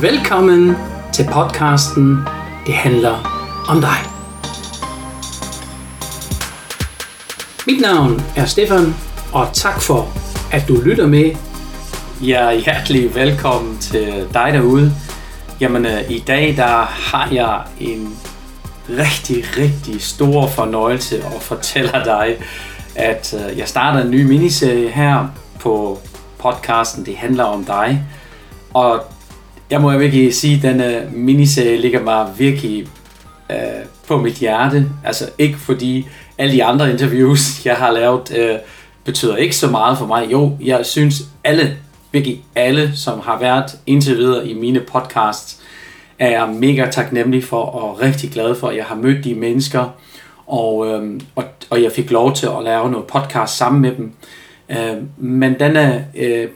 Velkommen til podcasten Det handler om dig. Mit navn er Stefan, og tak for, at du lytter med. Ja, hjertelig velkommen til dig derude. Jamen, øh, i dag der har jeg en rigtig, rigtig stor fornøjelse at fortælle dig, at øh, jeg starter en ny miniserie her på podcasten Det handler om dig. Og jeg må virkelig sige, at denne øh, miniserie ligger mig virkelig øh, på mit hjerte. Altså ikke fordi alle de andre interviews, jeg har lavet, øh, betyder ikke så meget for mig. Jo, jeg synes alle, virkelig alle, som har været indtil videre i mine podcasts, er jeg mega taknemmelig for og rigtig glad for, at jeg har mødt de mennesker, og, øh, og, og jeg fik lov til at lave noget podcast sammen med dem. Øh, men denne øh,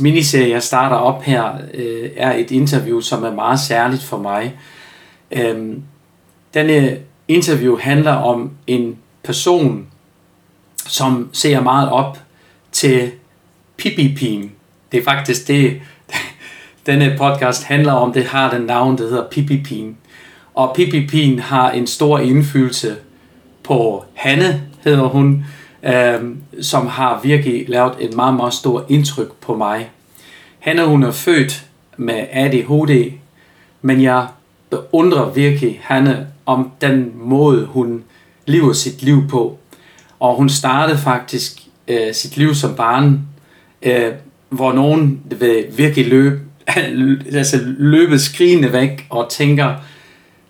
miniserie, jeg starter op her, øh, er et interview, som er meget særligt for mig. Øh, denne interview handler om en person, som ser meget op til Pippi Det er faktisk det, denne podcast handler om. Det har den navn, der hedder Pippi Og Pippi har en stor indflydelse på Hanne, hedder hun, øh, som har virkelig lavet et meget, meget stort indtryk på mig. Hanne, hun er født med ADHD, men jeg beundrer virkelig Hanne om den måde, hun lever sit liv på. Og hun startede faktisk øh, sit liv som barn, øh, hvor nogen vil virkelig løbe, altså løbe skrigende væk og tænker,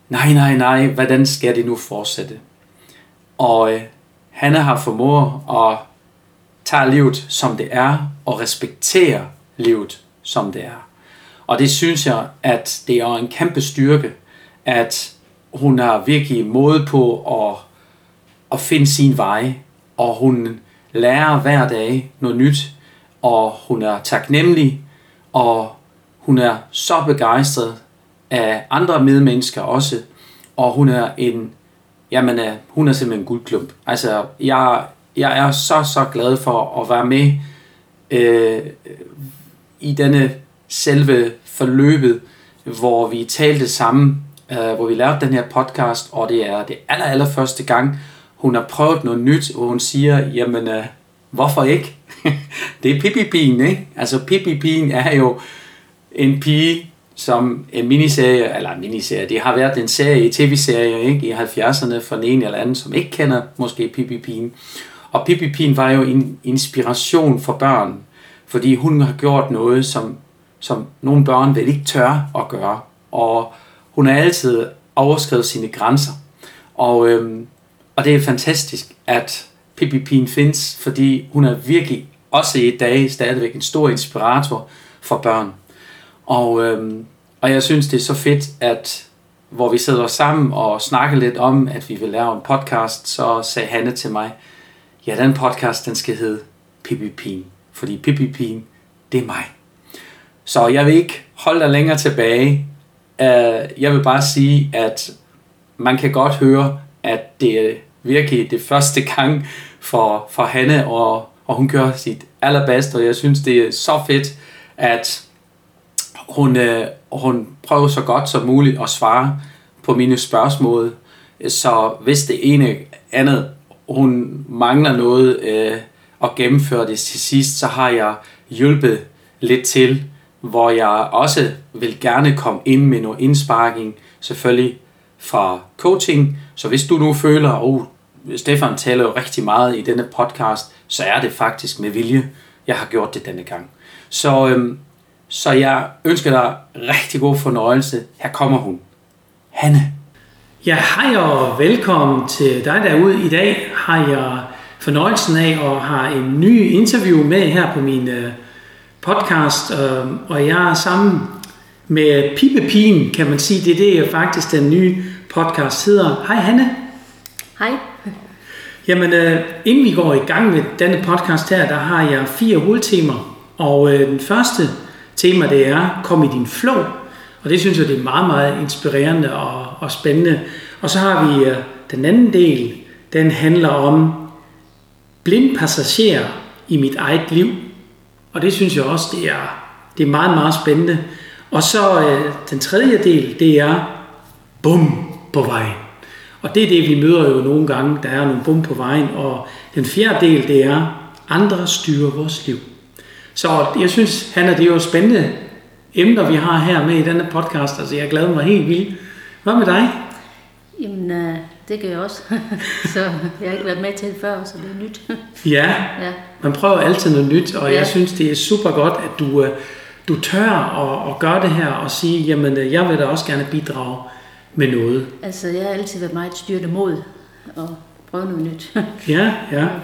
nej, nej, nej, hvordan skal det nu fortsætte? Og øh, Hanne har formået at tage livet som det er, og respektere livet som det er. Og det synes jeg, at det er en kæmpe styrke, at hun har virkelig måde på at, at finde sin vej, og hun lærer hver dag noget nyt, og hun er taknemmelig, og hun er så begejstret af andre medmennesker også, og hun er en, jamen, øh, hun er simpelthen en guldklump. Altså, jeg, jeg er så, så glad for at være med øh, i denne selve forløbet, hvor vi talte sammen, øh, hvor vi lavede den her podcast, og det er det aller, aller første gang, hun har prøvet noget nyt, hvor hun siger, jamen, øh, hvorfor ikke? det er Pippi ikke? Altså, Pippi er jo en pige, som en miniserie, eller en miniserie, det har været en serie en tv-serie ikke? i 70'erne for den ene eller anden, som ikke kender måske Pippi Og Pippi var jo en inspiration for børn, fordi hun har gjort noget, som, som nogle børn vel ikke tør at gøre. Og hun har altid overskrevet sine grænser. Og, øhm, og det er fantastisk, at Pippi Pien findes, fordi hun er virkelig også i dag stadigvæk en stor inspirator for børn. Og, øhm, og jeg synes, det er så fedt, at hvor vi sidder sammen og snakker lidt om, at vi vil lave en podcast, så sagde Hanne til mig, ja, den podcast, den skal hedde Pippi Pien, fordi Pippi Pien, det er mig. Så jeg vil ikke holde dig længere tilbage. Øh, jeg vil bare sige, at man kan godt høre, at det er virkelig det første gang for, for Hanne, og, og hun gør sit allerbedste, og jeg synes, det er så fedt, at hun, øh, hun prøver så godt som muligt at svare på mine spørgsmål. Så hvis det ene andet, hun mangler noget øh, at gennemføre det til sidst, så har jeg hjulpet lidt til, hvor jeg også vil gerne komme ind med noget indsparking, selvfølgelig fra coaching. Så hvis du nu føler, at oh, Stefan taler jo rigtig meget i denne podcast, så er det faktisk med vilje, jeg har gjort det denne gang. Så øhm, så jeg ønsker dig rigtig god fornøjelse. Her kommer hun. Hanne. Ja, hej og velkommen til dig derude. I dag har jeg fornøjelsen af at have en ny interview med her på min øh, podcast. Øhm, og jeg er sammen med Pippe Pien, kan man sige. Det er det, jeg faktisk den nye podcast hedder. Hej Hanne. Hej. Jamen, øh, inden vi går i gang med denne podcast her, der har jeg fire hovedtemaer. Og øh, den første tema det er, kom i din flow. Og det synes jeg, det er meget, meget inspirerende og, og spændende. Og så har vi øh, den anden del, den handler om blind passager i mit eget liv. Og det synes jeg også, det er, det er meget, meget spændende. Og så øh, den tredje del, det er bum på vejen. Og det er det, vi møder jo nogle gange. Der er nogle bum på vejen. Og den fjerde del, det er, andre styrer vores liv. Så jeg synes, Hanna, det er jo spændende emner, vi har her med i denne podcast. Altså, jeg glæder mig helt vildt. Hvad med dig? Jamen, øh, det gør jeg også. så jeg har ikke været med til det før, så det er nyt. Ja, ja. man prøver altid noget nyt, og Ja. jeg synes, det er super godt, at du, øh, du tør at, at gøre det her og sige, jamen, øh, jeg vil da også gerne bidrage med noget. Altså, jeg har altid været meget styrt mod og prøve noget nyt. Ja, ja.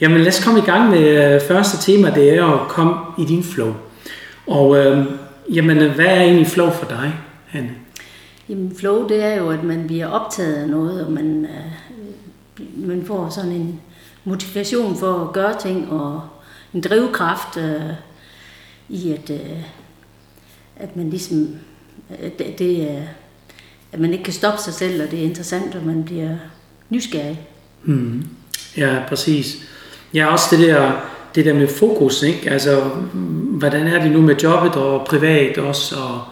Jamen lad os komme i gang med øh, første tema, det er at komme i din flow. Og øh, jamen, øh, hvad er egentlig flow for dig, Hanne? Jamen, flow, det er jo, at man bliver optaget af noget, og man, øh, man får sådan en motivation for at gøre ting, og en drivkraft øh, i, at, øh, at man ligesom, at det, det at man ikke kan stoppe sig selv, og det er interessant, og man bliver nysgerrig. Hmm. Ja, præcis. Ja, også det der, det der med fokus, ikke? Altså, hvordan er det nu med jobbet og privat også, og,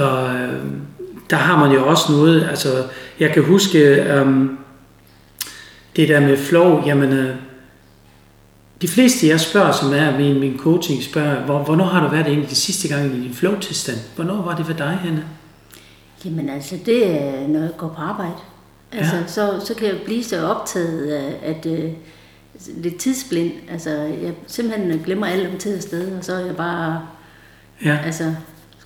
og øh, der har man jo også noget, altså, jeg kan huske, um, det der med flow, jamen, øh, de fleste jeg spørger, som er min, min coaching, spørger, hvor, hvornår har du været egentlig de sidste gang i din flow-tilstand? Hvornår var det for dig, Hanne? Jamen altså, det er, når jeg går på arbejde. Altså, Ja. ja. så, så kan jeg blive så optaget af, at øh, lidt tidsblind. Altså, jeg simpelthen glemmer alt om tid og sted, og så er jeg bare Ja. altså,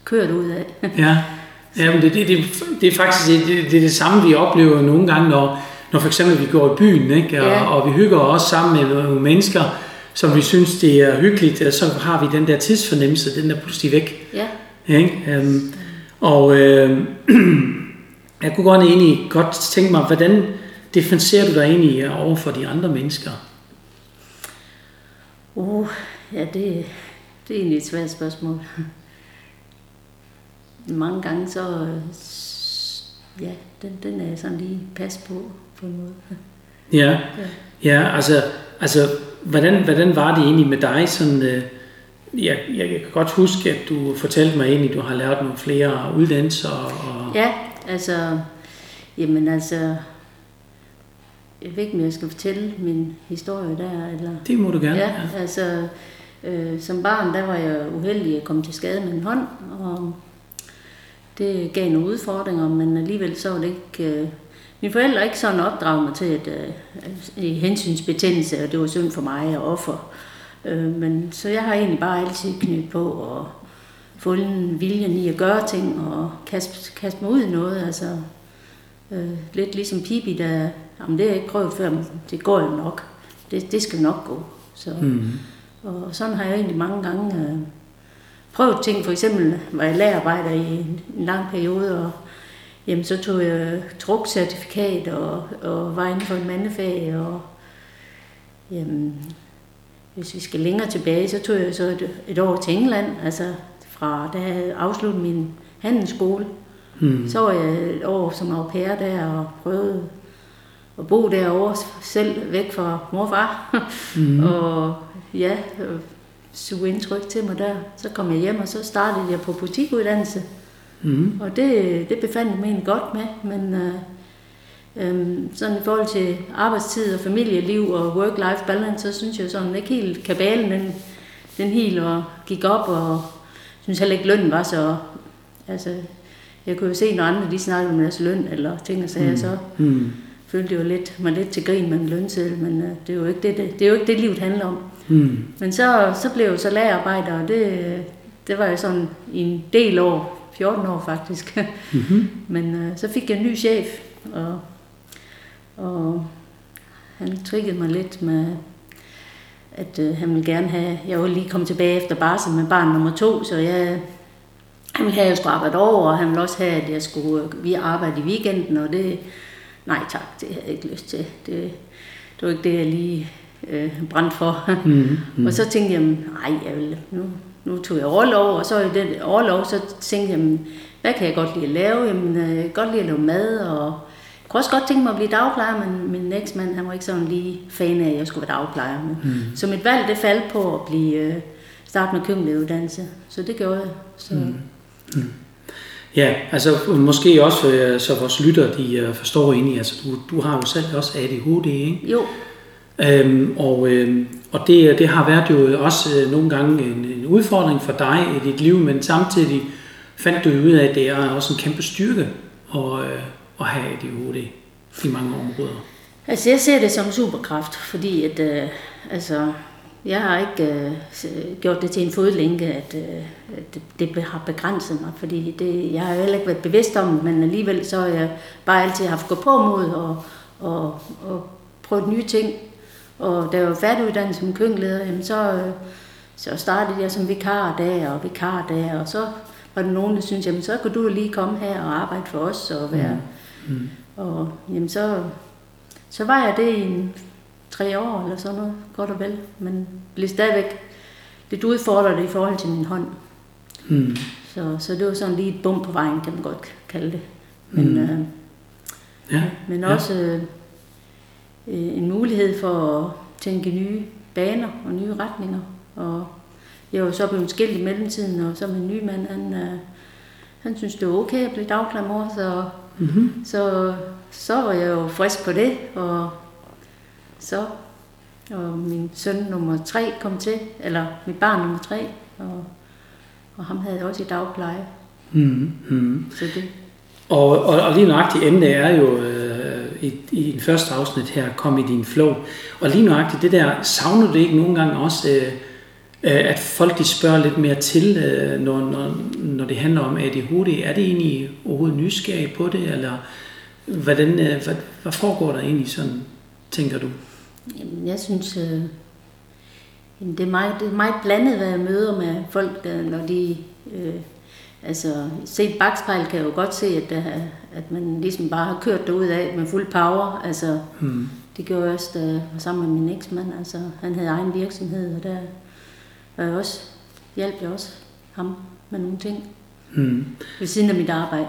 kørt ud af. Ja, ja men det, det, det, det er faktisk det, det, det, er det samme, vi oplever nogle gange, når, når for eksempel vi går i byen, ikke? Og, Ja. og vi hygger os sammen med nogle mennesker, som vi synes, det er hyggeligt, og så har vi den der tidsfornemmelse, den er pludselig væk. ja, Ikke? Um, og øh, jeg kunne godt egentlig godt tænke mig, hvordan differentierer du dig egentlig over for de andre mennesker? Uh, ja det, det er egentlig et svært spørgsmål. Mange gange så, ja, den, den er jeg sådan lige pas på, på en måde. Ja, ja altså, altså hvordan, hvordan var det egentlig med dig? Sådan, øh, jeg, jeg kan godt huske, at du fortalte mig egentlig, at du har lært nogle flere uddannelser. Og, Ja, altså, jamen altså, jeg ved ikke, om jeg skal fortælle min historie der, eller... Det må du gerne. Ja, altså, øh, som barn, der var jeg uheldig at komme til skade med en hånd, og det gav nogle udfordringer, men alligevel så var det ikke... Øh, mine forældre ikke sådan opdraget mig til et øh, hensynsbetændelse, og det var synd for mig og offer. Øh, men så jeg har egentlig bare altid knyttet på og fundet viljen i at gøre ting og kaste, kaste mig ud i noget. Altså, øh, lidt ligesom Pibi, der, jamen det har jeg ikke prøvet før, men det går jo nok. Det, det skal nok gå. Så, Mm. og sådan har jeg egentlig mange gange øh, prøvet ting. For eksempel var jeg lærerarbejder i en, en lang periode, og jamen, så tog jeg trukcertifikat og, og var inden for et mandefag. Og, jamen, hvis vi skal længere tilbage, så tog jeg så et, et år til England, altså fra da jeg afsluttede min handelsskole. Mm. Så var jeg et år som au pair der og prøvede at bo derovre selv væk fra mor og far. Mm. og ja, øh, suge indtryk til mig der. Så kom jeg hjem, og så startede jeg på butikuddannelse. Mm. Og det, det befandt jeg mig egentlig godt med, men øh, øh, sådan i forhold til arbejdstid og familieliv og work-life balance, så synes jeg sådan ikke helt kabalen, den, den helt og gik op, og synes heller ikke lønnen var så, altså jeg kunne jo se, når andre de snakkede om deres løn eller ting og sager, Mm. så Mm. Følte jo lidt, mig lidt til grin med en lønseddel, men øh, det, er jo ikke det, det, det er jo ikke det, livet handler om. Mm. Men så, så blev jeg så lagerarbejder, og det, det var jeg sådan i en del år, 14 år faktisk. Mm-hmm. Men øh, så fik jeg en ny chef, og, og han triggede mig lidt med, at øh, han ville gerne have, jeg var lige kommet tilbage efter barsel med barn nummer to, så jeg, han ville have, at jeg skulle arbejde over, og han ville også have, at jeg skulle vi arbejde i weekenden, og det, nej tak, det havde jeg ikke lyst til. Det, det var ikke det, jeg lige øh, brændte for. Mm. Mm. Og så tænkte jeg, nej, jeg vil, nu, nu tog jeg overlov, og så i den overlov, så tænkte jeg, "Jamen, hvad kan jeg godt lide at lave? Jamen, øh, jeg kan godt lide at lave mad, og jeg kunne også godt tænke mig at blive dagplejer, men min eksmand, han var ikke sådan lige fan af, at jeg skulle være dagplejer. Men, Mm. Så mit valg, det faldt på at blive, øh, starte med køkkenlægeuddannelse, så det gjorde jeg. Så, Mm. mm. Ja, altså måske også øh, så vores lytter, de øh, forstår egentlig, altså du, du har jo selv også ADHD, ikke? Jo, Øhm, og øhm, og det, det har været jo også øh, nogle gange en, en udfordring for dig i dit liv, men samtidig fandt du ud af, at det er også en kæmpe styrke at, øh, at have ADHD i mange områder. altså jeg ser det som superkraft, fordi at, øh, altså, jeg har ikke øh, gjort det til en fodlænke, at, øh, det, det har begrænset mig, fordi det, jeg har heller ikke været bevidst om men alligevel så har jeg bare altid haft gå på mod og, og, og prøvet nye ting. Og da jeg var færdiguddannet som køkkenleder, jamen så, øh, så startede jeg som vikar der og vikar der, og så var der nogen, der syntes, jamen så kunne du lige komme her og arbejde for os og være... Mm. Og jamen så, så var jeg det i en tre år eller sådan noget, godt og vel, men blev stadigvæk lidt udfordret i forhold til min hånd. Mm. Så, så det var sådan lige et bump på vejen, kan man godt kalde det. Men, Mm. øh, Ja, men også øh, en mulighed for at tænke nye baner og nye retninger. Og jeg var jo så blevet skilt i mellemtiden, og så min nye mand, han, øh, han synes, det var okay at blive dagplejemor, så, Mm-hmm. så, så var jeg jo frisk på det, og så og min søn nummer tre kom til, eller mit barn nummer tre, og, og ham havde jeg også i dagpleje. Mm. Mm. Så det, Og, og, og lige nøjagtigt emne er jo øh, i, i den første afsnit her, kom i din flow. Og lige nøjagtigt det der, savner du ikke nogle gange også, øh, øh, at folk de spørger lidt mere til, øh, når, når, når det handler om ADHD? Er det egentlig overhovedet nysgerrig på det, eller hvordan, øh, hvad, hvad foregår der egentlig sådan, tænker du? Jamen, jeg synes, øh, det, er meget, det er meget blandet, hvad jeg møder med folk, der, når de... Øh, altså, set bagspejl kan jeg jo godt se, at, der, at man ligesom bare har kørt derud af med fuld power. Altså, Hmm. det gjorde jeg også, da sammen med min eksmand. Altså, han havde egen virksomhed, og der var jeg også, hjalp jeg også ham med nogle ting Hmm. ved siden af mit arbejde.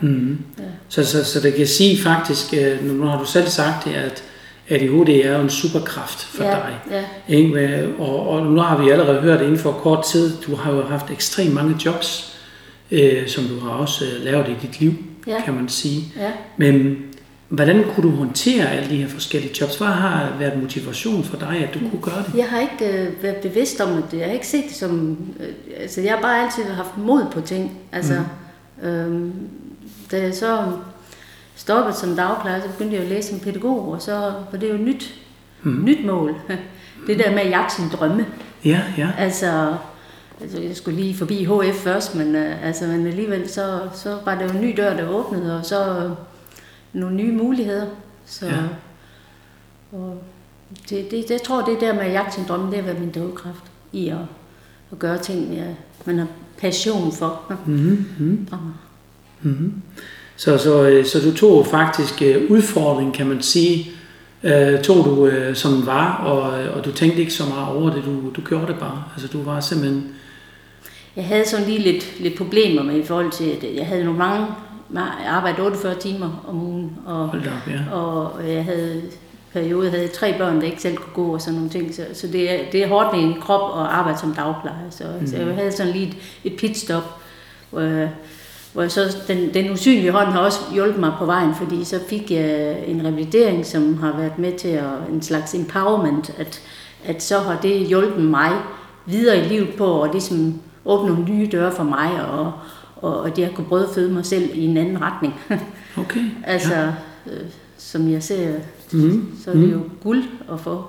Mm. Ja. Så, så, så det kan sige faktisk, øh, nu har du selv sagt det, at ADHD er jo en superkraft for ja, dig. Ja, Ikke? Og, og nu har vi allerede hørt inden for kort tid, du har jo haft ekstremt mange jobs, øh, som du har også øh, lavet i dit liv, Ja. kan man sige. ja. Men hvordan kunne du håndtere alle de her forskellige jobs? Hvad har været motivation for dig, at du kunne gøre det? Jeg har ikke øh, været bevidst om det. Jeg har ikke set det som... Øh, altså, jeg har bare altid haft mod på ting. Altså, mm. øhm, da jeg så stoppede som dagplejer, så begyndte jeg at læse som pædagog, og så var det jo nyt, mm. nyt mål. Det der med at jagte sine drømme. Ja, ja. Altså, altså, jeg skulle lige forbi HF først, men, øh, altså, men alligevel så, så var det jo en ny dør, der åbnede, og så øh, nogle nye muligheder. Så, Ja. og det, det, det, jeg tror, det der med at jagte sin drømme, det har været min drivkraft i at, at gøre ting, ja, man har passion for. Mm-hmm. Mm-hmm. Og. Så, så, øh, så du tog faktisk øh, udfordringen, kan man sige, øh, tog du øh, som den var, og, og du tænkte ikke så meget over det, du, du gjorde det bare. Altså du var simpelthen... Jeg havde sådan lige lidt, lidt problemer med i forhold til, at jeg havde nogle mange, jeg arbejdede 48 timer om ugen, og op, ja. Og jeg havde periode havde jeg tre børn, der ikke selv kunne gå og sådan nogle ting. Så, så det, er, det er hårdt med en krop at arbejde som dagplejer. Så, mm. så jeg havde sådan lige et, et pitstop, hvor, jeg- hvor jeg så, den, den usynlige hånd har også hjulpet mig på vejen, fordi så fik jeg en revalidering, som har været med til at, en slags empowerment, at, at så har det hjulpet mig videre i livet på at ligesom åbne nogle nye døre for mig, og, og at jeg kunne brødføde mig selv i en anden retning. Okay. Altså, ja. øh, som jeg ser, Mm-hmm. så er det jo guld at få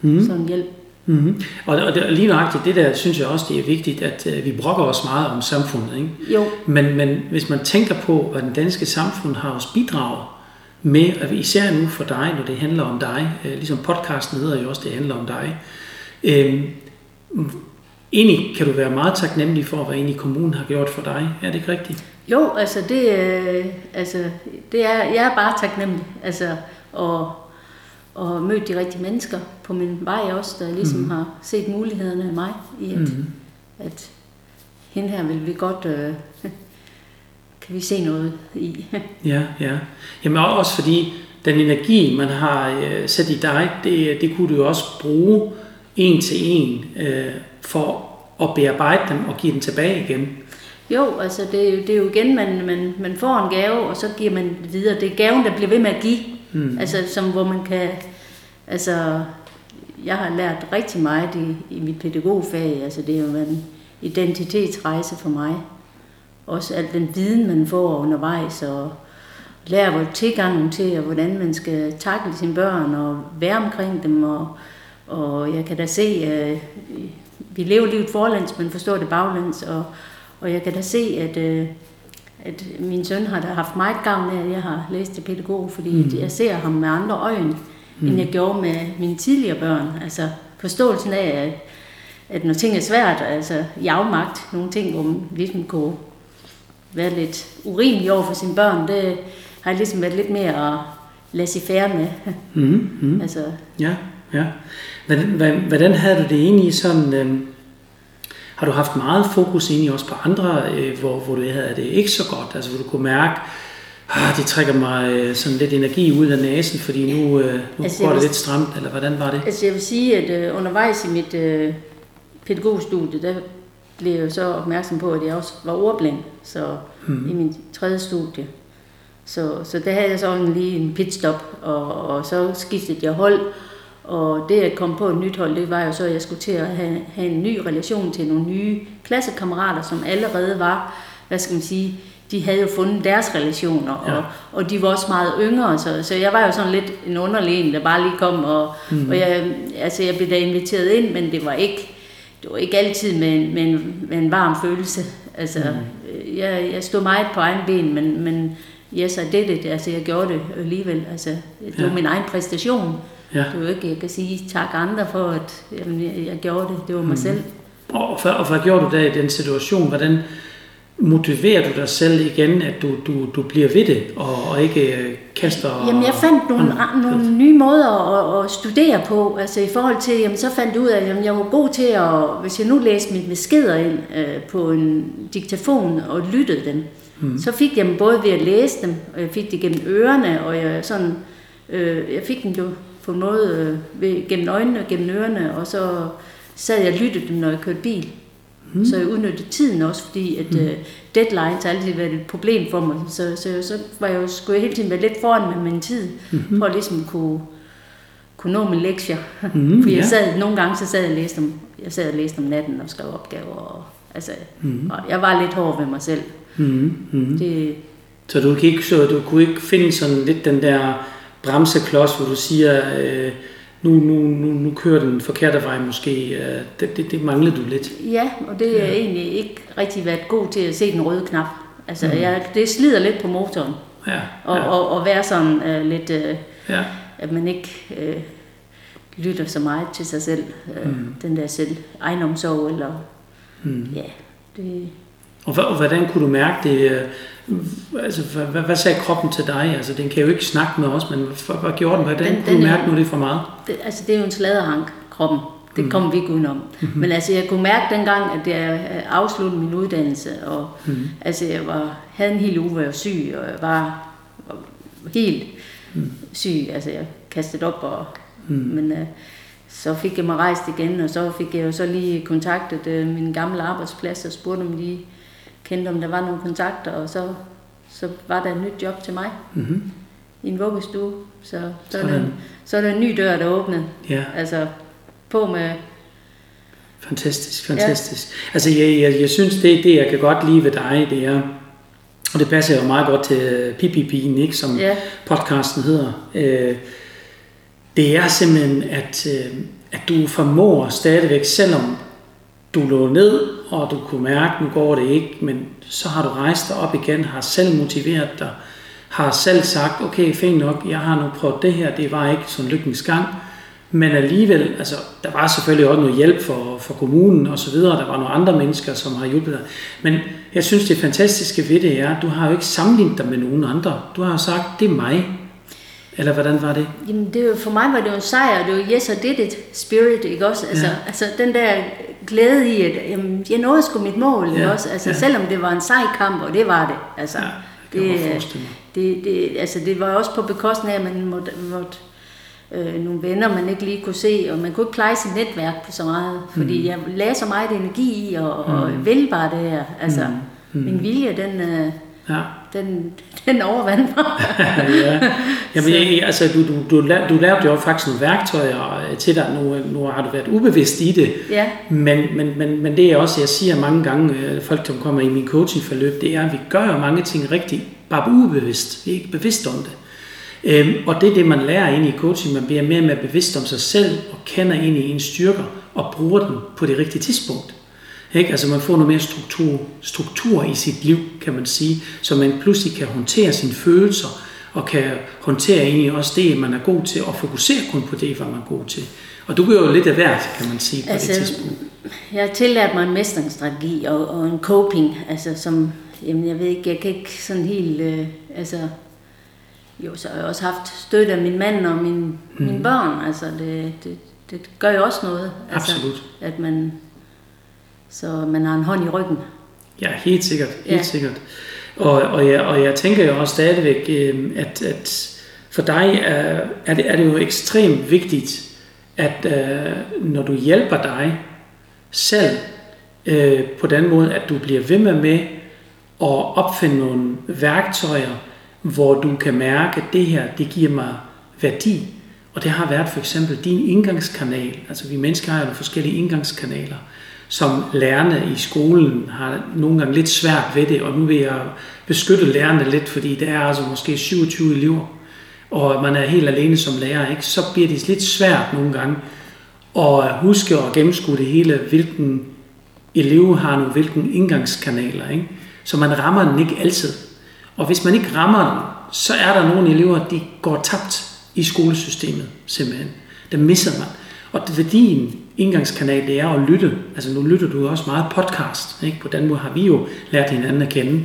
Mm-hmm. sådan hjælp. Mm-hmm. Og, og det, lige nøjagtigt, det der synes jeg også, det er vigtigt, at øh, vi brokker os meget om samfundet. Ikke? Jo, Men, men hvis man tænker på, hvad den danske samfund har også bidraget med, at vi især nu for dig, når det handler om dig, øh, ligesom podcasten hedder jo også, det handler om dig, øh, egentlig kan du være meget taknemmelig for, hvad egentlig kommunen har gjort for dig. Er det ikke rigtigt? jo altså, det, øh, altså det er, jeg er bare taknemmelig. Altså, og, og mødt de rigtige mennesker på min vej også, der ligesom mm. har set mulighederne af mig i, at, mm. at hende her vil vi godt, øh, kan vi se noget i. Ja, ja. Jamen også fordi den energi, man har øh, sat i dig, det, det kunne du jo også bruge en til en øh, for at bearbejde dem og give dem tilbage igen. Jo, altså det er det er jo igen, man, man, man får en gave, og så giver man det videre. Det er gaven, der bliver ved med at give. Mm. Altså som hvor man kan, altså jeg har lært rigtig meget i, i mit pædagogfag. Altså det er jo en identitetsrejse for mig. Også al den viden, man får undervejs, og lærer hvor tilgangen til, og hvordan man skal takle sine børn, og være omkring dem. Og, og jeg kan da se, at vi lever livet forlands, men forstår det baglands, og, og jeg kan da se, at, øh, at min søn har da haft meget gavn af, at jeg har læst til pædagog, fordi mm. jeg ser ham med andre øjne, mm. end jeg gjorde med mine tidligere børn. Altså forståelsen af, at, at når ting er svært, altså i afmagt, nogle ting, hvor man ligesom kunne være lidt urimelig over for sine børn, det har jeg ligesom været lidt mere at lade sig færre med. Mm, mm. altså, ja, ja. Hvordan, hvordan havde du det egentlig sådan... Øh, har du haft meget fokus egentlig også på andre, øh, hvor, hvor du havde det ikke så godt? Altså hvor du kunne mærke, ah, det trækker mig øh, sådan lidt energi ud af næsen, fordi nu, øh, nu altså, går det vil, lidt stramt, eller hvordan var det? Altså jeg vil sige, at øh, undervejs i mit øh, pædagogstudie, der blev jeg så opmærksom på, at jeg også var ordblind, så hmm. i min tredje studie. Så, så der havde jeg så lige en pitstop, og, og så skiftede jeg hold, og det at komme på et nyt hold, det var jo så, at jeg skulle til at have, have en ny relation til nogle nye klassekammerater, som allerede var, hvad skal man sige, de havde jo fundet deres relationer, ja. og, og de var også meget yngre, så, så jeg var jo sådan lidt en underlig en, der bare lige kom, og, mm. og jeg, altså jeg blev da inviteret ind, men det var ikke, det var ikke altid med, en, med, en, med en varm følelse. Altså, mm. jeg, jeg stod meget på egen ben, men, men yes, I did it. Altså, jeg gjorde det alligevel. Altså, det var ja. min egen præstation. Ja. Det var ikke, jeg kan sige tak andre for, at jamen, jeg, jeg gjorde det. Det var mig mm. selv. Og, for, og hvad gjorde du da i den situation? Hvordan motiverer du dig selv igen, at du, du, du bliver ved det, og, og ikke øh, kaster... Jamen, jeg fandt nogle, og, nogle nye måder at, at studere på. Altså i forhold til, jamen, så fandt jeg ud af, at jeg var god til at, hvis jeg nu læste mine beskeder ind øh, på en diktafon og lyttede dem, mm. så fik jeg dem både ved at læse dem, og jeg fik det gennem ørerne, og jeg, sådan, øh, jeg fik dem jo på en måde øh, ved, gennem øjnene og gennem ørerne, og så sad jeg og lyttede dem, når jeg kørte bil. Mm. Så jeg udnyttede tiden også, fordi at mm. uh, deadlines har altid været et problem for mig. Så, så, så var jeg jo, skulle jeg hele tiden være lidt foran med min tid, mm-hmm. for at ligesom kunne, kunne nå mine lektier. Mm, fordi jeg sad, nogle gange så sad jeg og læste om, jeg sad og læste om natten og skrev opgaver. Og, altså, mm. og jeg var lidt hård ved mig selv. Mm, mm. Det, så du, ikke, så du kunne ikke finde sådan lidt den der bremseklods, hvor du siger, øh, nu, nu, nu, nu kører den forkerte vej måske. Øh, det, det, det mangler du lidt. Ja, og det er ja. egentlig ikke rigtig været god til at se den røde knap. Altså, mm. jeg, det slider lidt på motoren. Ja, ja. Og, og, og være sådan uh, lidt, uh, ja. at man ikke uh, lytter så meget til sig selv. Mm. Den der selv egenomsorg, eller mm. ja, det... Og, og hvordan kunne du mærke det? Altså, hvad, hvad sagde kroppen til dig? Altså, den kan jo ikke snakke med os, men hvad, hvad gjorde den? Hvordan den, kunne du mærke, nu det er for meget? Det, altså, det er jo en sladerhank, kroppen. Det mm. kommer vi ikke udenom. Mm-hmm. Men altså, jeg kunne mærke dengang, at jeg afsluttede min uddannelse, og mm. altså, jeg var, havde en hel uge, hvor jeg var syg, og jeg var, var helt mm. syg. Altså, jeg kastede op, og, mm. men uh, så fik jeg mig rejst igen, og så fik jeg jo så lige kontaktet uh, min gamle arbejdsplads og spurgte, om de kendte, om der var nogle kontakter, og så, så var der et nyt job til mig mm-hmm. i en vuggestue. Så, så, er der, så er der en ny dør, der åbnede. Ja. Altså på med... Fantastisk, fantastisk. Ja. Altså jeg, jeg, jeg synes, det, det jeg kan godt lide ved dig, det er, og det passer jo meget godt til Pipipigen, ikke, som ja. podcasten hedder. Øh, det er simpelthen, at, øh, at du formår stadigvæk, selvom du lå ned, og du kunne mærke, nu går det ikke, men så har du rejst dig op igen, har selv motiveret dig, har selv sagt, okay, fint nok, jeg har nu prøvet det her, det var ikke sådan lykkens gang, men alligevel, altså, der var selvfølgelig også noget hjælp for, for kommunen og så videre, der var nogle andre mennesker, som har hjulpet dig. Men jeg synes, det fantastiske ved det er, at du har jo ikke sammenlignet dig med nogen andre. Du har sagt, det er mig, eller hvordan var det? Jamen, det var, for mig var det jo en sejr, det var yes, I did it spirit, ikke også? Altså, ja. altså den der glæde i, at jamen, jeg nåede sgu mit mål, ja. også? Altså, ja. selvom det var en sej kamp, og det var det. Altså, ja, det, det, det, det, altså, det var også på bekostning af, at man måtte, måtte øh, nogle venner, man ikke lige kunne se, og man kunne ikke pleje sit netværk på så meget, fordi mm. jeg lagde så meget energi i, og, og mm. ville bare det her. Altså, Mm. Min vilje, den, øh, Ja. Den, den overvandt mig. ja. Jamen, jeg, altså, du, du, du, du lavede jo faktisk nogle værktøjer til dig. Nu, nu har du været ubevidst i det. ja, Men, men, men, men det er også, jeg siger mange gange, øh, folk som kommer i min coachingforløb, det er, at vi gør jo mange ting rigtigt, bare ubevidst. Vi er ikke bevidst om det. Øhm, og det er det, man lærer ind i coaching. Man bliver mere og mere bevidst om sig selv, og kender ind i ens styrker, og bruger den på det rigtige tidspunkt. Ikke? Altså man får noget mere struktur, struktur i sit liv, kan man sige, så man pludselig kan håndtere sine følelser, og kan håndtere egentlig også det, man er god til, og fokusere kun på det, hvad man er god til. Og du gør jo lidt af hvert, kan man sige, på altså, det tidspunkt. jeg har tillært mig en mestringsstrategi og, og en coping, altså som, jamen jeg ved ikke, jeg kan ikke sådan helt, øh, altså, jo, så har jeg også haft støtte af min mand og min, mm. mine børn, altså det, det, det gør jo også noget. Altså, Absolut. At man, så man har en hånd i ryggen. Ja, helt sikkert. Helt Ja. sikkert. Og, og, jeg, og jeg tænker jo også stadigvæk, øh, at, at for dig er, er, det, er det jo ekstremt vigtigt, at øh, når du hjælper dig selv øh, på den måde, at du bliver ved med med at opfinde nogle værktøjer, hvor du kan mærke, at det her, det giver mig værdi. Og det har været for eksempel din indgangskanal. Altså vi mennesker har jo forskellige indgangskanaler, som lærerne i skolen har nogle gange lidt svært ved det, og nu vil jeg beskytte lærerne lidt, fordi der er altså måske 27 elever, og man er helt alene som lærer, ikke? så bliver det lidt svært nogle gange at huske og gennemskue det hele, hvilken elev har nu hvilken indgangskanaler. Ikke? Så man rammer den ikke altid. Og hvis man ikke rammer den, så er der nogle elever, de går tabt i skolesystemet, simpelthen. Der misser man. Og det værdien indgangskanal, det er at lytte. Altså nu lytter du også meget podcast. Ikke? På den måde har vi jo lært hinanden at kende.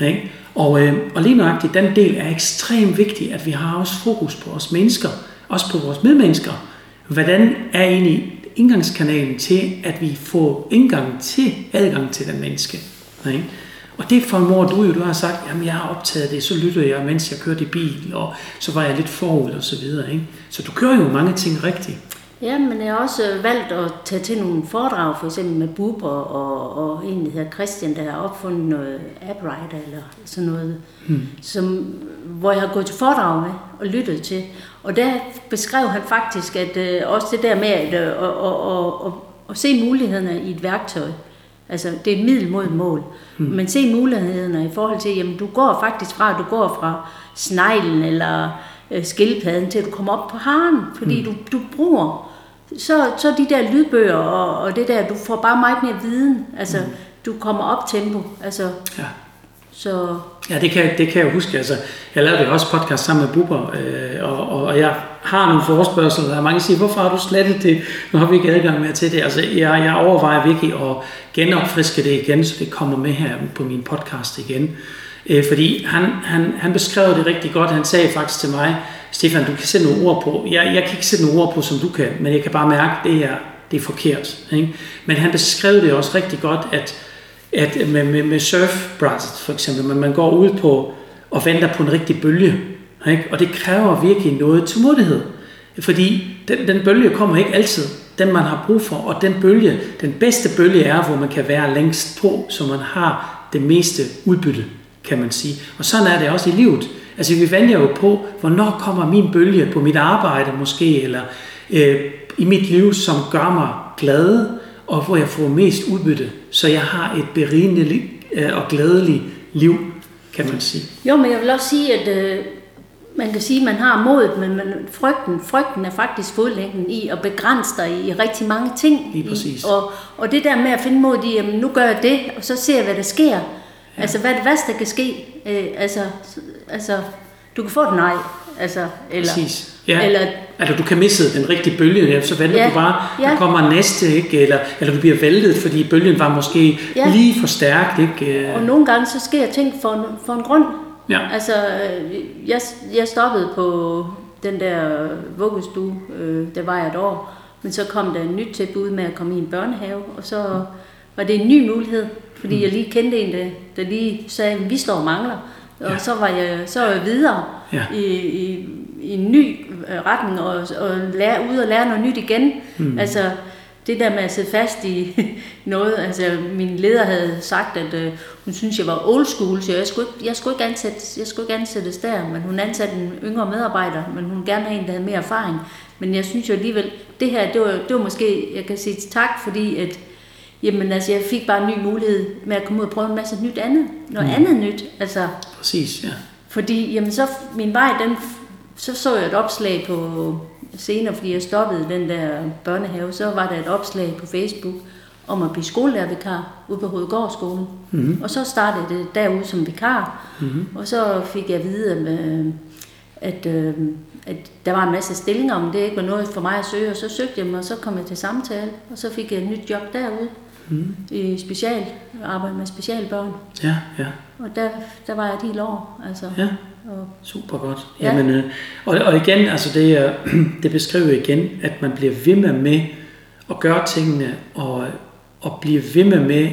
Ikke? Og, øh, og lige nøjagtigt, den del er ekstremt vigtig, at vi har også fokus på os mennesker, også på vores medmennesker. Hvordan er egentlig indgangskanalen til, at vi får indgang til, adgang til den menneske? Ikke? Og det formår du jo, du har sagt, jamen jeg har optaget det, så lytter jeg, mens jeg kørte i bil, og så var jeg lidt forud og så videre. Ikke? Så du gør jo mange ting rigtigt. Ja, men jeg har også valgt at tage til nogle foredrag, for eksempel med Buber og, og en, der hedder Christian, der har opfundet noget AppWriter eller sådan noget, hmm. som, hvor jeg har gået til foredrag med og lyttet til. Og der beskrev han faktisk, at øh, også det der med at, øh, at, at, at, at se mulighederne i et værktøj, Altså, det er et middel mod et mål. Hmm. Men se mulighederne i forhold til, jamen, du går faktisk fra, at du går fra sneglen eller øh, skildpadden til, at du kommer op på haren, fordi hmm. du, du bruger så, så de der lydbøger og, og det der, du får bare meget mere viden. Altså, mm. du kommer op tempo. Altså, Ja. så Ja, det kan, det kan jeg huske. Altså, jeg lavede jo også podcast sammen med Bubber, øh, og, og, og jeg har nogle forespørgsler, og mange der siger, hvorfor har du slettet det? Nu har vi ikke adgang mere til det. Altså, jeg, jeg overvejer virkelig at genopfriske det igen, så det kommer med her på min podcast igen. Øh, fordi han, han, han beskrev det rigtig godt. Han sagde faktisk til mig, Stefan, du kan sætte nogle ord på. Jeg, jeg kan ikke sætte nogle ord på, som du kan, men jeg kan bare mærke, at det her det er forkert. Ikke? Men han beskrev det også rigtig godt, at at med, med, med surfbrættet for eksempel, man, man går ud på og venter på en rigtig bølge, ikke? og det kræver virkelig noget tålmodighed, fordi den, den bølge kommer ikke altid, den man har brug for, og den bølge, den bedste bølge er, hvor man kan være længst på, så man har det meste udbytte, kan man sige. Og sådan er det også i livet. Altså vi venter jo på, hvornår kommer min bølge på mit arbejde måske, eller øh, i mit liv, som gør mig glad, og hvor jeg får mest udbytte, så jeg har et berigende liv, øh, og glædeligt liv, kan man sige. Jo, men jeg vil også sige, at øh, man kan sige, at man har modet, men man, frygten, frygten er faktisk fodlængden i at begrænse dig i rigtig mange ting. Lige præcis. I, og, og det der med at finde mod i, jamen nu gør jeg det, og så ser jeg, hvad der sker. Ja. Altså, hvad det værste, der kan ske? Øh, altså, altså, du kan få et nej. Altså, eller, Præcis. Ja. eller Altså, du kan misse den rigtige bølge, ja, så venter Ja, du bare, der ja. kommer næste, ikke? Eller, eller du bliver væltet, fordi bølgen var måske Ja. lige for stærkt. Ikke? Og nogle gange så sker ting for en, for en grund. Ja. Altså, øh, jeg, jeg stoppede på den der vuggestue, øh, der var jeg et år, men så kom der en nyt tilbud med at komme i en børnehave, og så var det en ny mulighed, fordi Mm. jeg lige kendte en, der, der lige sagde, at vi står og mangler. Og så var jeg så var jeg videre Ja. i, i, i en ny øh, retning og, og lære, ude og lære noget nyt igen. Mm. Altså, det der med at sidde fast i noget, altså min leder havde sagt, at øh, hun synes, jeg var old school, så jeg skulle ikke, jeg skulle ikke, ansættes, jeg skulle ikke ansættes der, men hun ansatte en yngre medarbejder, men hun gerne have en, der havde mere erfaring. Men jeg synes jo alligevel, det her, det var, det var måske, jeg kan sige tak, fordi at, jamen altså, jeg fik bare en ny mulighed med at komme ud og prøve en masse nyt andet, noget mm. andet nyt, altså. Præcis, ja. Fordi, jamen så, min vej, den, så så jeg et opslag på, senere, fordi jeg stoppede den der børnehave, så var der et opslag på Facebook om at blive skolelærervikar ude på Hovedgårdsskolen. Mm-hmm. Og så startede det derude som vikar, mm-hmm. og så fik jeg at vide, at, at, at der var en masse stillinger, om det ikke var noget for mig at søge, og så søgte jeg mig, og så kom jeg til samtale, og så fik jeg et nyt job derude mm. i special, arbejde med specialbørn. Ja, ja. Og der, der var jeg et helt år. Altså. Ja. Og, Super godt. Ja. Jamen, øh, og, og igen, altså det, det beskriver igen, at man bliver ved med, med at gøre tingene, og, og bliver ved med med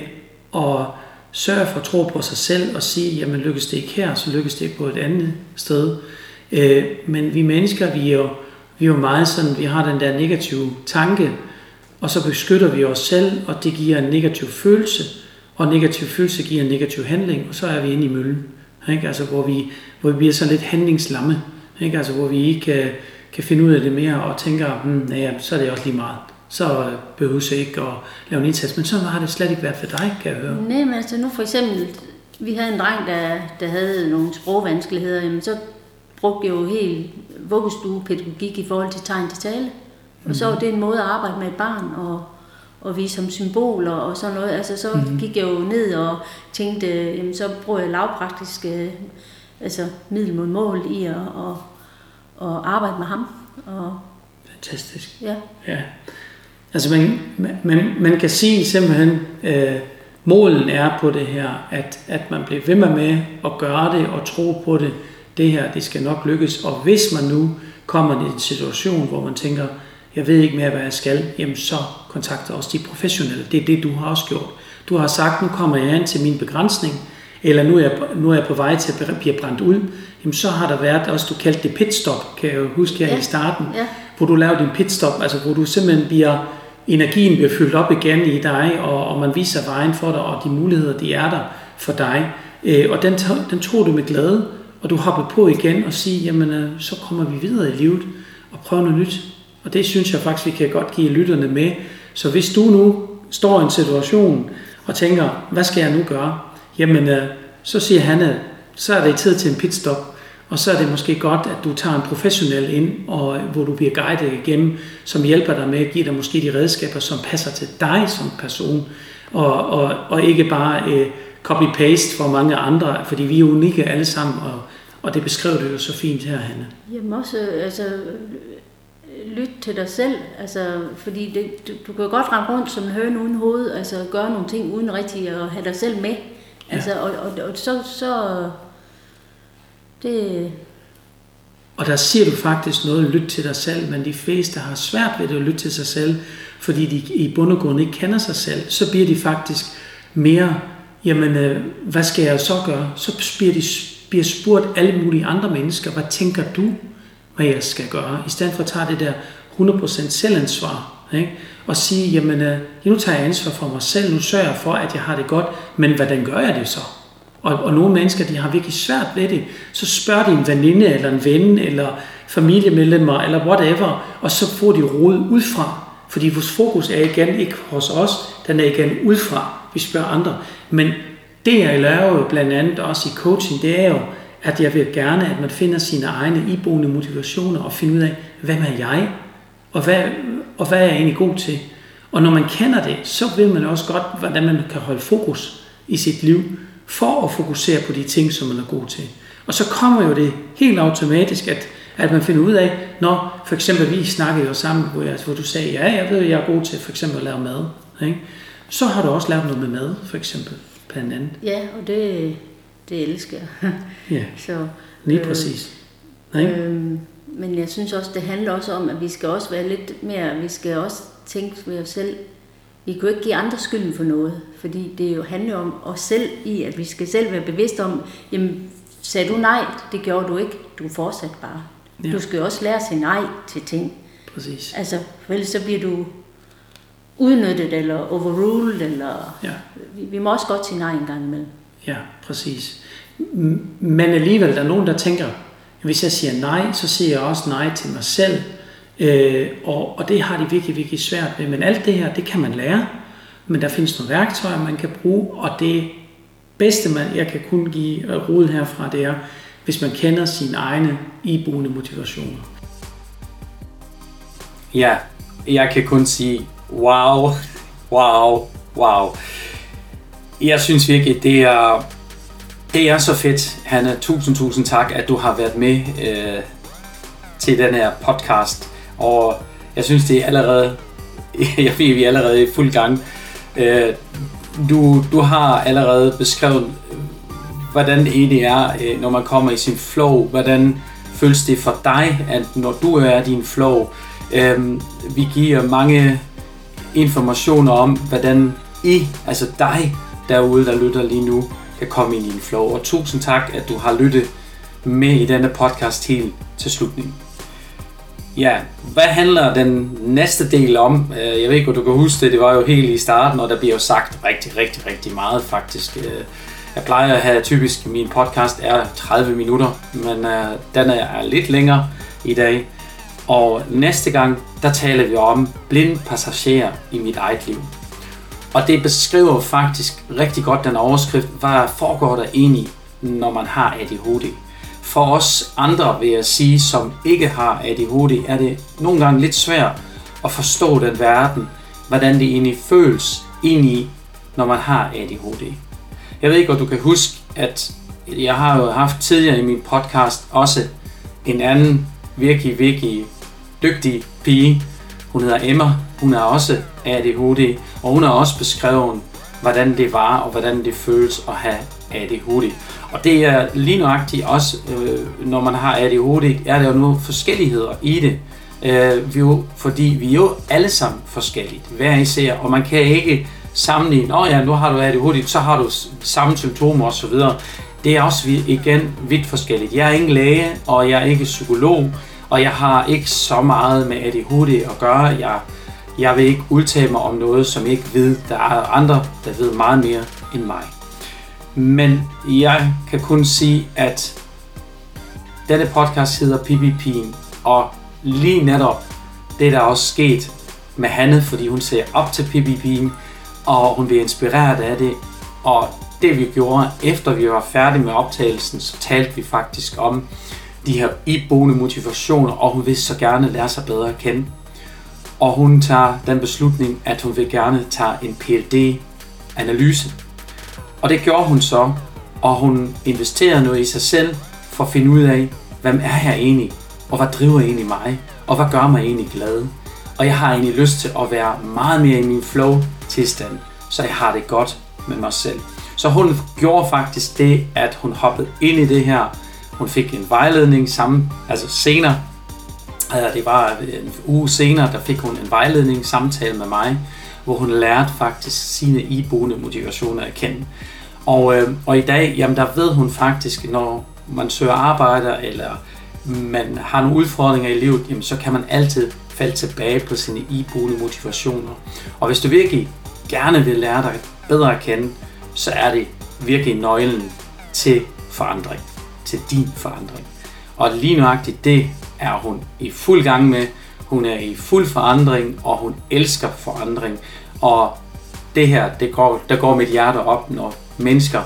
at sørge for at tro på sig selv, og sige, jamen lykkes det ikke her, så lykkes det ikke på et andet sted. Øh, men vi mennesker, vi er jo, vi er jo meget sådan, vi har den der negative tanke, og så beskytter vi os selv, og det giver en negativ følelse, og negativ følelse giver en negativ handling, og så er vi inde i møllen. Ikke? Altså, hvor, vi, hvor vi bliver så lidt handlingslamme, ikke? Altså, hvor vi ikke kan, kan finde ud af det mere, og tænker, hmm, ja, så er det også lige meget. Så behøver jeg ikke at lave en indsats. Men så har det slet ikke været for dig, kan jeg høre. Nej, men altså nu for eksempel, vi havde en dreng, der, der havde nogle sprogvanskeligheder, jamen så brugte jeg jo helt vuggestuepædagogik i forhold til tegn til tale. Og så var det en måde at arbejde med et barn og, og vise som symboler og sådan noget. Altså så mm-hmm. gik jeg jo ned og tænkte, jamen så bruger jeg lavpraktiske altså middel mod mål i at, og, og arbejde med ham. Og, Fantastisk. Ja. ja. Altså man, man, man kan sige simpelthen, øh, målen er på det her, at, at man bliver ved med, med at gøre det og tro på det. Det her, det skal nok lykkes. Og hvis man nu kommer i en situation, hvor man tænker, jeg ved ikke mere, hvad jeg skal, jamen så kontakter også de professionelle. Det er det, du har også gjort. Du har sagt, nu kommer jeg ind til min begrænsning, eller nu er jeg, nu er jeg på vej til at blive brændt ud. Jamen så har der været også, du kaldte det pitstop, kan jeg jo huske her ja. i starten, ja. hvor du lavede din pitstop, altså hvor du simpelthen bliver, energien bliver fyldt op igen i dig, og, og man viser vejen for dig, og de muligheder, de er der for dig. Øh, og den, den tog du med glæde, og du hoppede på igen og sige, jamen øh, så kommer vi videre i livet og prøver noget nyt. Og det synes jeg faktisk, vi kan godt give lytterne med. Så hvis du nu står i en situation og tænker, hvad skal jeg nu gøre? Jamen, øh, så siger han, at så er det tid til en pitstop. Og så er det måske godt, at du tager en professionel ind, og øh, hvor du bliver guidet igennem, som hjælper dig med at give dig måske de redskaber, som passer til dig som person, og, og, og ikke bare øh, copy-paste for mange andre, fordi vi er unikke alle sammen, og, og det beskriver du jo så fint her, Hanne. Jamen også, øh, altså, lyt til dig selv, altså, fordi det, du, du kan godt rende rundt som en høne uden hoved, altså gøre nogle ting uden rigtig at have dig selv med. Ja. Altså, og, og, og så, så det... Og der siger du faktisk noget, lyt til dig selv, men de fleste har svært ved det at lytte til sig selv, fordi de i bund og grund ikke kender sig selv. Så bliver de faktisk mere, jamen, øh, hvad skal jeg så gøre? Så bliver de bliver spurgt alle mulige andre mennesker, hvad tænker du? Hvad jeg skal gøre, i stedet for at tage det der 100% selvansvar, ikke? og sige, jamen, øh, nu tager jeg ansvar for mig selv, nu sørger jeg for, at jeg har det godt, men hvordan gør jeg det så? Og, og nogle mennesker, de har virkelig svært ved det, så spørger de en veninde, eller en ven, eller familiemedlemmer, eller whatever, og så får de råd udefra. fordi vores fokus er igen ikke hos os, den er igen udfra, vi spørger andre. Men det jeg laver jo blandt andet også i coaching, det er jo, at jeg vil gerne, at man finder sine egne iboende motivationer og finder ud af, hvem er jeg, og hvad, og hvad er jeg egentlig god til. Og når man kender det, så ved man også godt, hvordan man kan holde fokus i sit liv, for at fokusere på de ting, som man er god til. Og så kommer jo det helt automatisk, at, at man finder ud af, når for eksempel vi snakkede jo sammen, hvor, jeg, hvor du sagde, ja, jeg ved, jeg er god til for eksempel at lave mad. Ikke? Så har du også lavet noget med mad, for eksempel, blandt andet. Ja, og det, det elsker jeg. ja, så, lige øh, præcis. Nej? Øh, men jeg synes også, det handler også om, at vi skal også være lidt mere, vi skal også tænke ved os selv. Vi kan jo ikke give andre skylden for noget, fordi det jo handler om os selv i, at vi skal selv være bevidste om, jamen, sagde du nej, det gjorde du ikke, du fortsat bare. Ja. Du skal jo også lære at sige nej til ting. Præcis. Altså, for ellers så bliver du udnyttet eller overruled, eller Ja. vi, vi må også godt sige nej en gang imellem. Ja, præcis. Men alligevel, der er nogen, der tænker, hvis jeg siger nej, så siger jeg også nej til mig selv. Øh, og, og det har de virkelig, virkelig svært med. Men alt det her, det kan man lære. Men der findes nogle værktøjer, man kan bruge, og det bedste, man, jeg kan kun give øh, råd herfra, det er, hvis man kender sine egne iboende motivationer. Ja, jeg kan kun sige, wow, wow, wow. Jeg synes virkelig, det er, det er så fedt, Hanna. Tusind, tusind tak, at du har været med øh, til den her podcast. Og jeg synes, det er allerede, jeg ved, vi er allerede i fuld gang. Øh, du, du har allerede beskrevet, hvordan det egentlig er, øh, når man kommer i sin flow. Hvordan føles det for dig, at når du er i din flow, øh, vi giver mange informationer om, hvordan I, altså dig derude, der lytter lige nu, kan komme ind i en flow. Og tusind tak, at du har lyttet med i denne podcast helt til slutningen. Ja, hvad handler den næste del om? Øh, jeg ved ikke, om du kan huske det, det var jo helt i starten, og der bliver jo sagt rigtig, rigtig, rigtig meget faktisk. Øh, jeg plejer at have typisk, min podcast er 30 minutter, men øh, den er lidt længere i dag. Og næste gang, der taler vi om blind passagerer i mit eget liv. Og det beskriver faktisk rigtig godt den overskrift, hvad foregår der egentlig, når man har ADHD. For os andre, vil jeg sige, som ikke har ADHD, er det nogle gange lidt svært at forstå den verden, hvordan det egentlig føles egentlig, når man har ADHD. Jeg ved ikke, om du kan huske, at jeg har jo haft tidligere i min podcast også en anden virkelig, virkelig dygtig pige. Hun hedder Emma. Hun har også ADHD, og hun har også beskrevet, hvordan det var og hvordan det føles at have ADHD. Og det er lige nøjagtigt også, øh, når man har ADHD, er der jo nogle forskelligheder i det. Øh, vi jo, fordi vi er jo alle sammen forskelligt, hver især, og man kan ikke sammenligne, åh ja, nu har du ADHD, så har du samme symptomer osv. Det er også igen vidt forskelligt. Jeg er ingen læge, og jeg er ikke psykolog, og jeg har ikke så meget med ADHD at gøre. Jeg, jeg vil ikke udtale mig om noget, som jeg ikke ved. Der er andre, der ved meget mere end mig. Men jeg kan kun sige, at denne podcast hedder PPP'en, og lige netop det, der er også sket med Hanne, fordi hun ser op til PPP'en, og hun bliver inspireret af det, og det vi gjorde, efter vi var færdige med optagelsen, så talte vi faktisk om de her iboende motivationer, og hun vil så gerne lære sig bedre at kende. Og hun tager den beslutning, at hun vil gerne tage en PhD-analyse. Og det gjorde hun så, og hun investerede noget i sig selv for at finde ud af, hvem er jeg egentlig, og hvad driver egentlig mig, og hvad gør mig egentlig glad. Og jeg har egentlig lyst til at være meget mere i min flow-tilstand, så jeg har det godt med mig selv. Så hun gjorde faktisk det, at hun hoppede ind i det her. Hun fik en vejledning sammen, altså senere, Øh, det var øh, en uge senere, der fik hun en vejledning samtale med mig, hvor hun lærte faktisk sine iboende motivationer at kende. Og, øh, og i dag, jamen der ved hun faktisk, når man søger arbejde, eller man har nogle udfordringer i livet, jamen så kan man altid falde tilbage på sine iboende motivationer. Og hvis du virkelig gerne vil lære dig bedre at kende, så er det virkelig nøglen til forandring, til din forandring. Og lige nøjagtigt det er hun i fuld gang med. Hun er i fuld forandring, og hun elsker forandring. Og det her, det går, der går mit hjerte op, når mennesker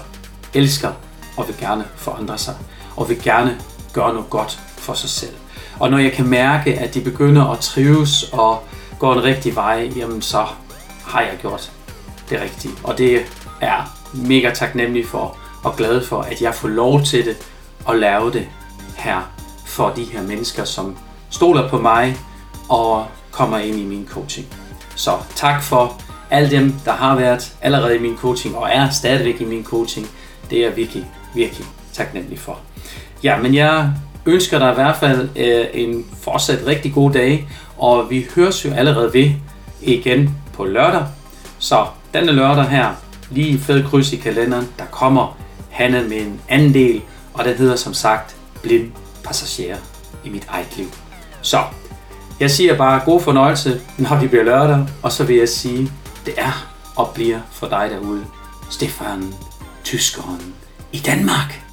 elsker og vil gerne forandre sig, og vil gerne gøre noget godt for sig selv. Og når jeg kan mærke, at de begynder at trives og går en rigtig vej, jamen så har jeg gjort det rigtige. Og det er mega taknemmelig for og glad for, at jeg får lov til det og lave det her for de her mennesker, som stoler på mig og kommer ind i min coaching. Så tak for alle dem, der har været allerede i min coaching og er stadigvæk i min coaching. Det er jeg virkelig, virkelig taknemmelig for. Ja, men jeg ønsker dig i hvert fald øh, en fortsat rigtig god dag, og vi høres jo allerede ved igen på lørdag. Så denne lørdag her, lige fed kryds i kalenderen, der kommer Hanne med en anden del, og den hedder som sagt Blind Passager i mit eget liv. Så Jeg siger bare god fornøjelse, når det bliver lørdag, og så vil jeg sige, det er og bliver for dig derude, Stefan, tyskeren i Danmark.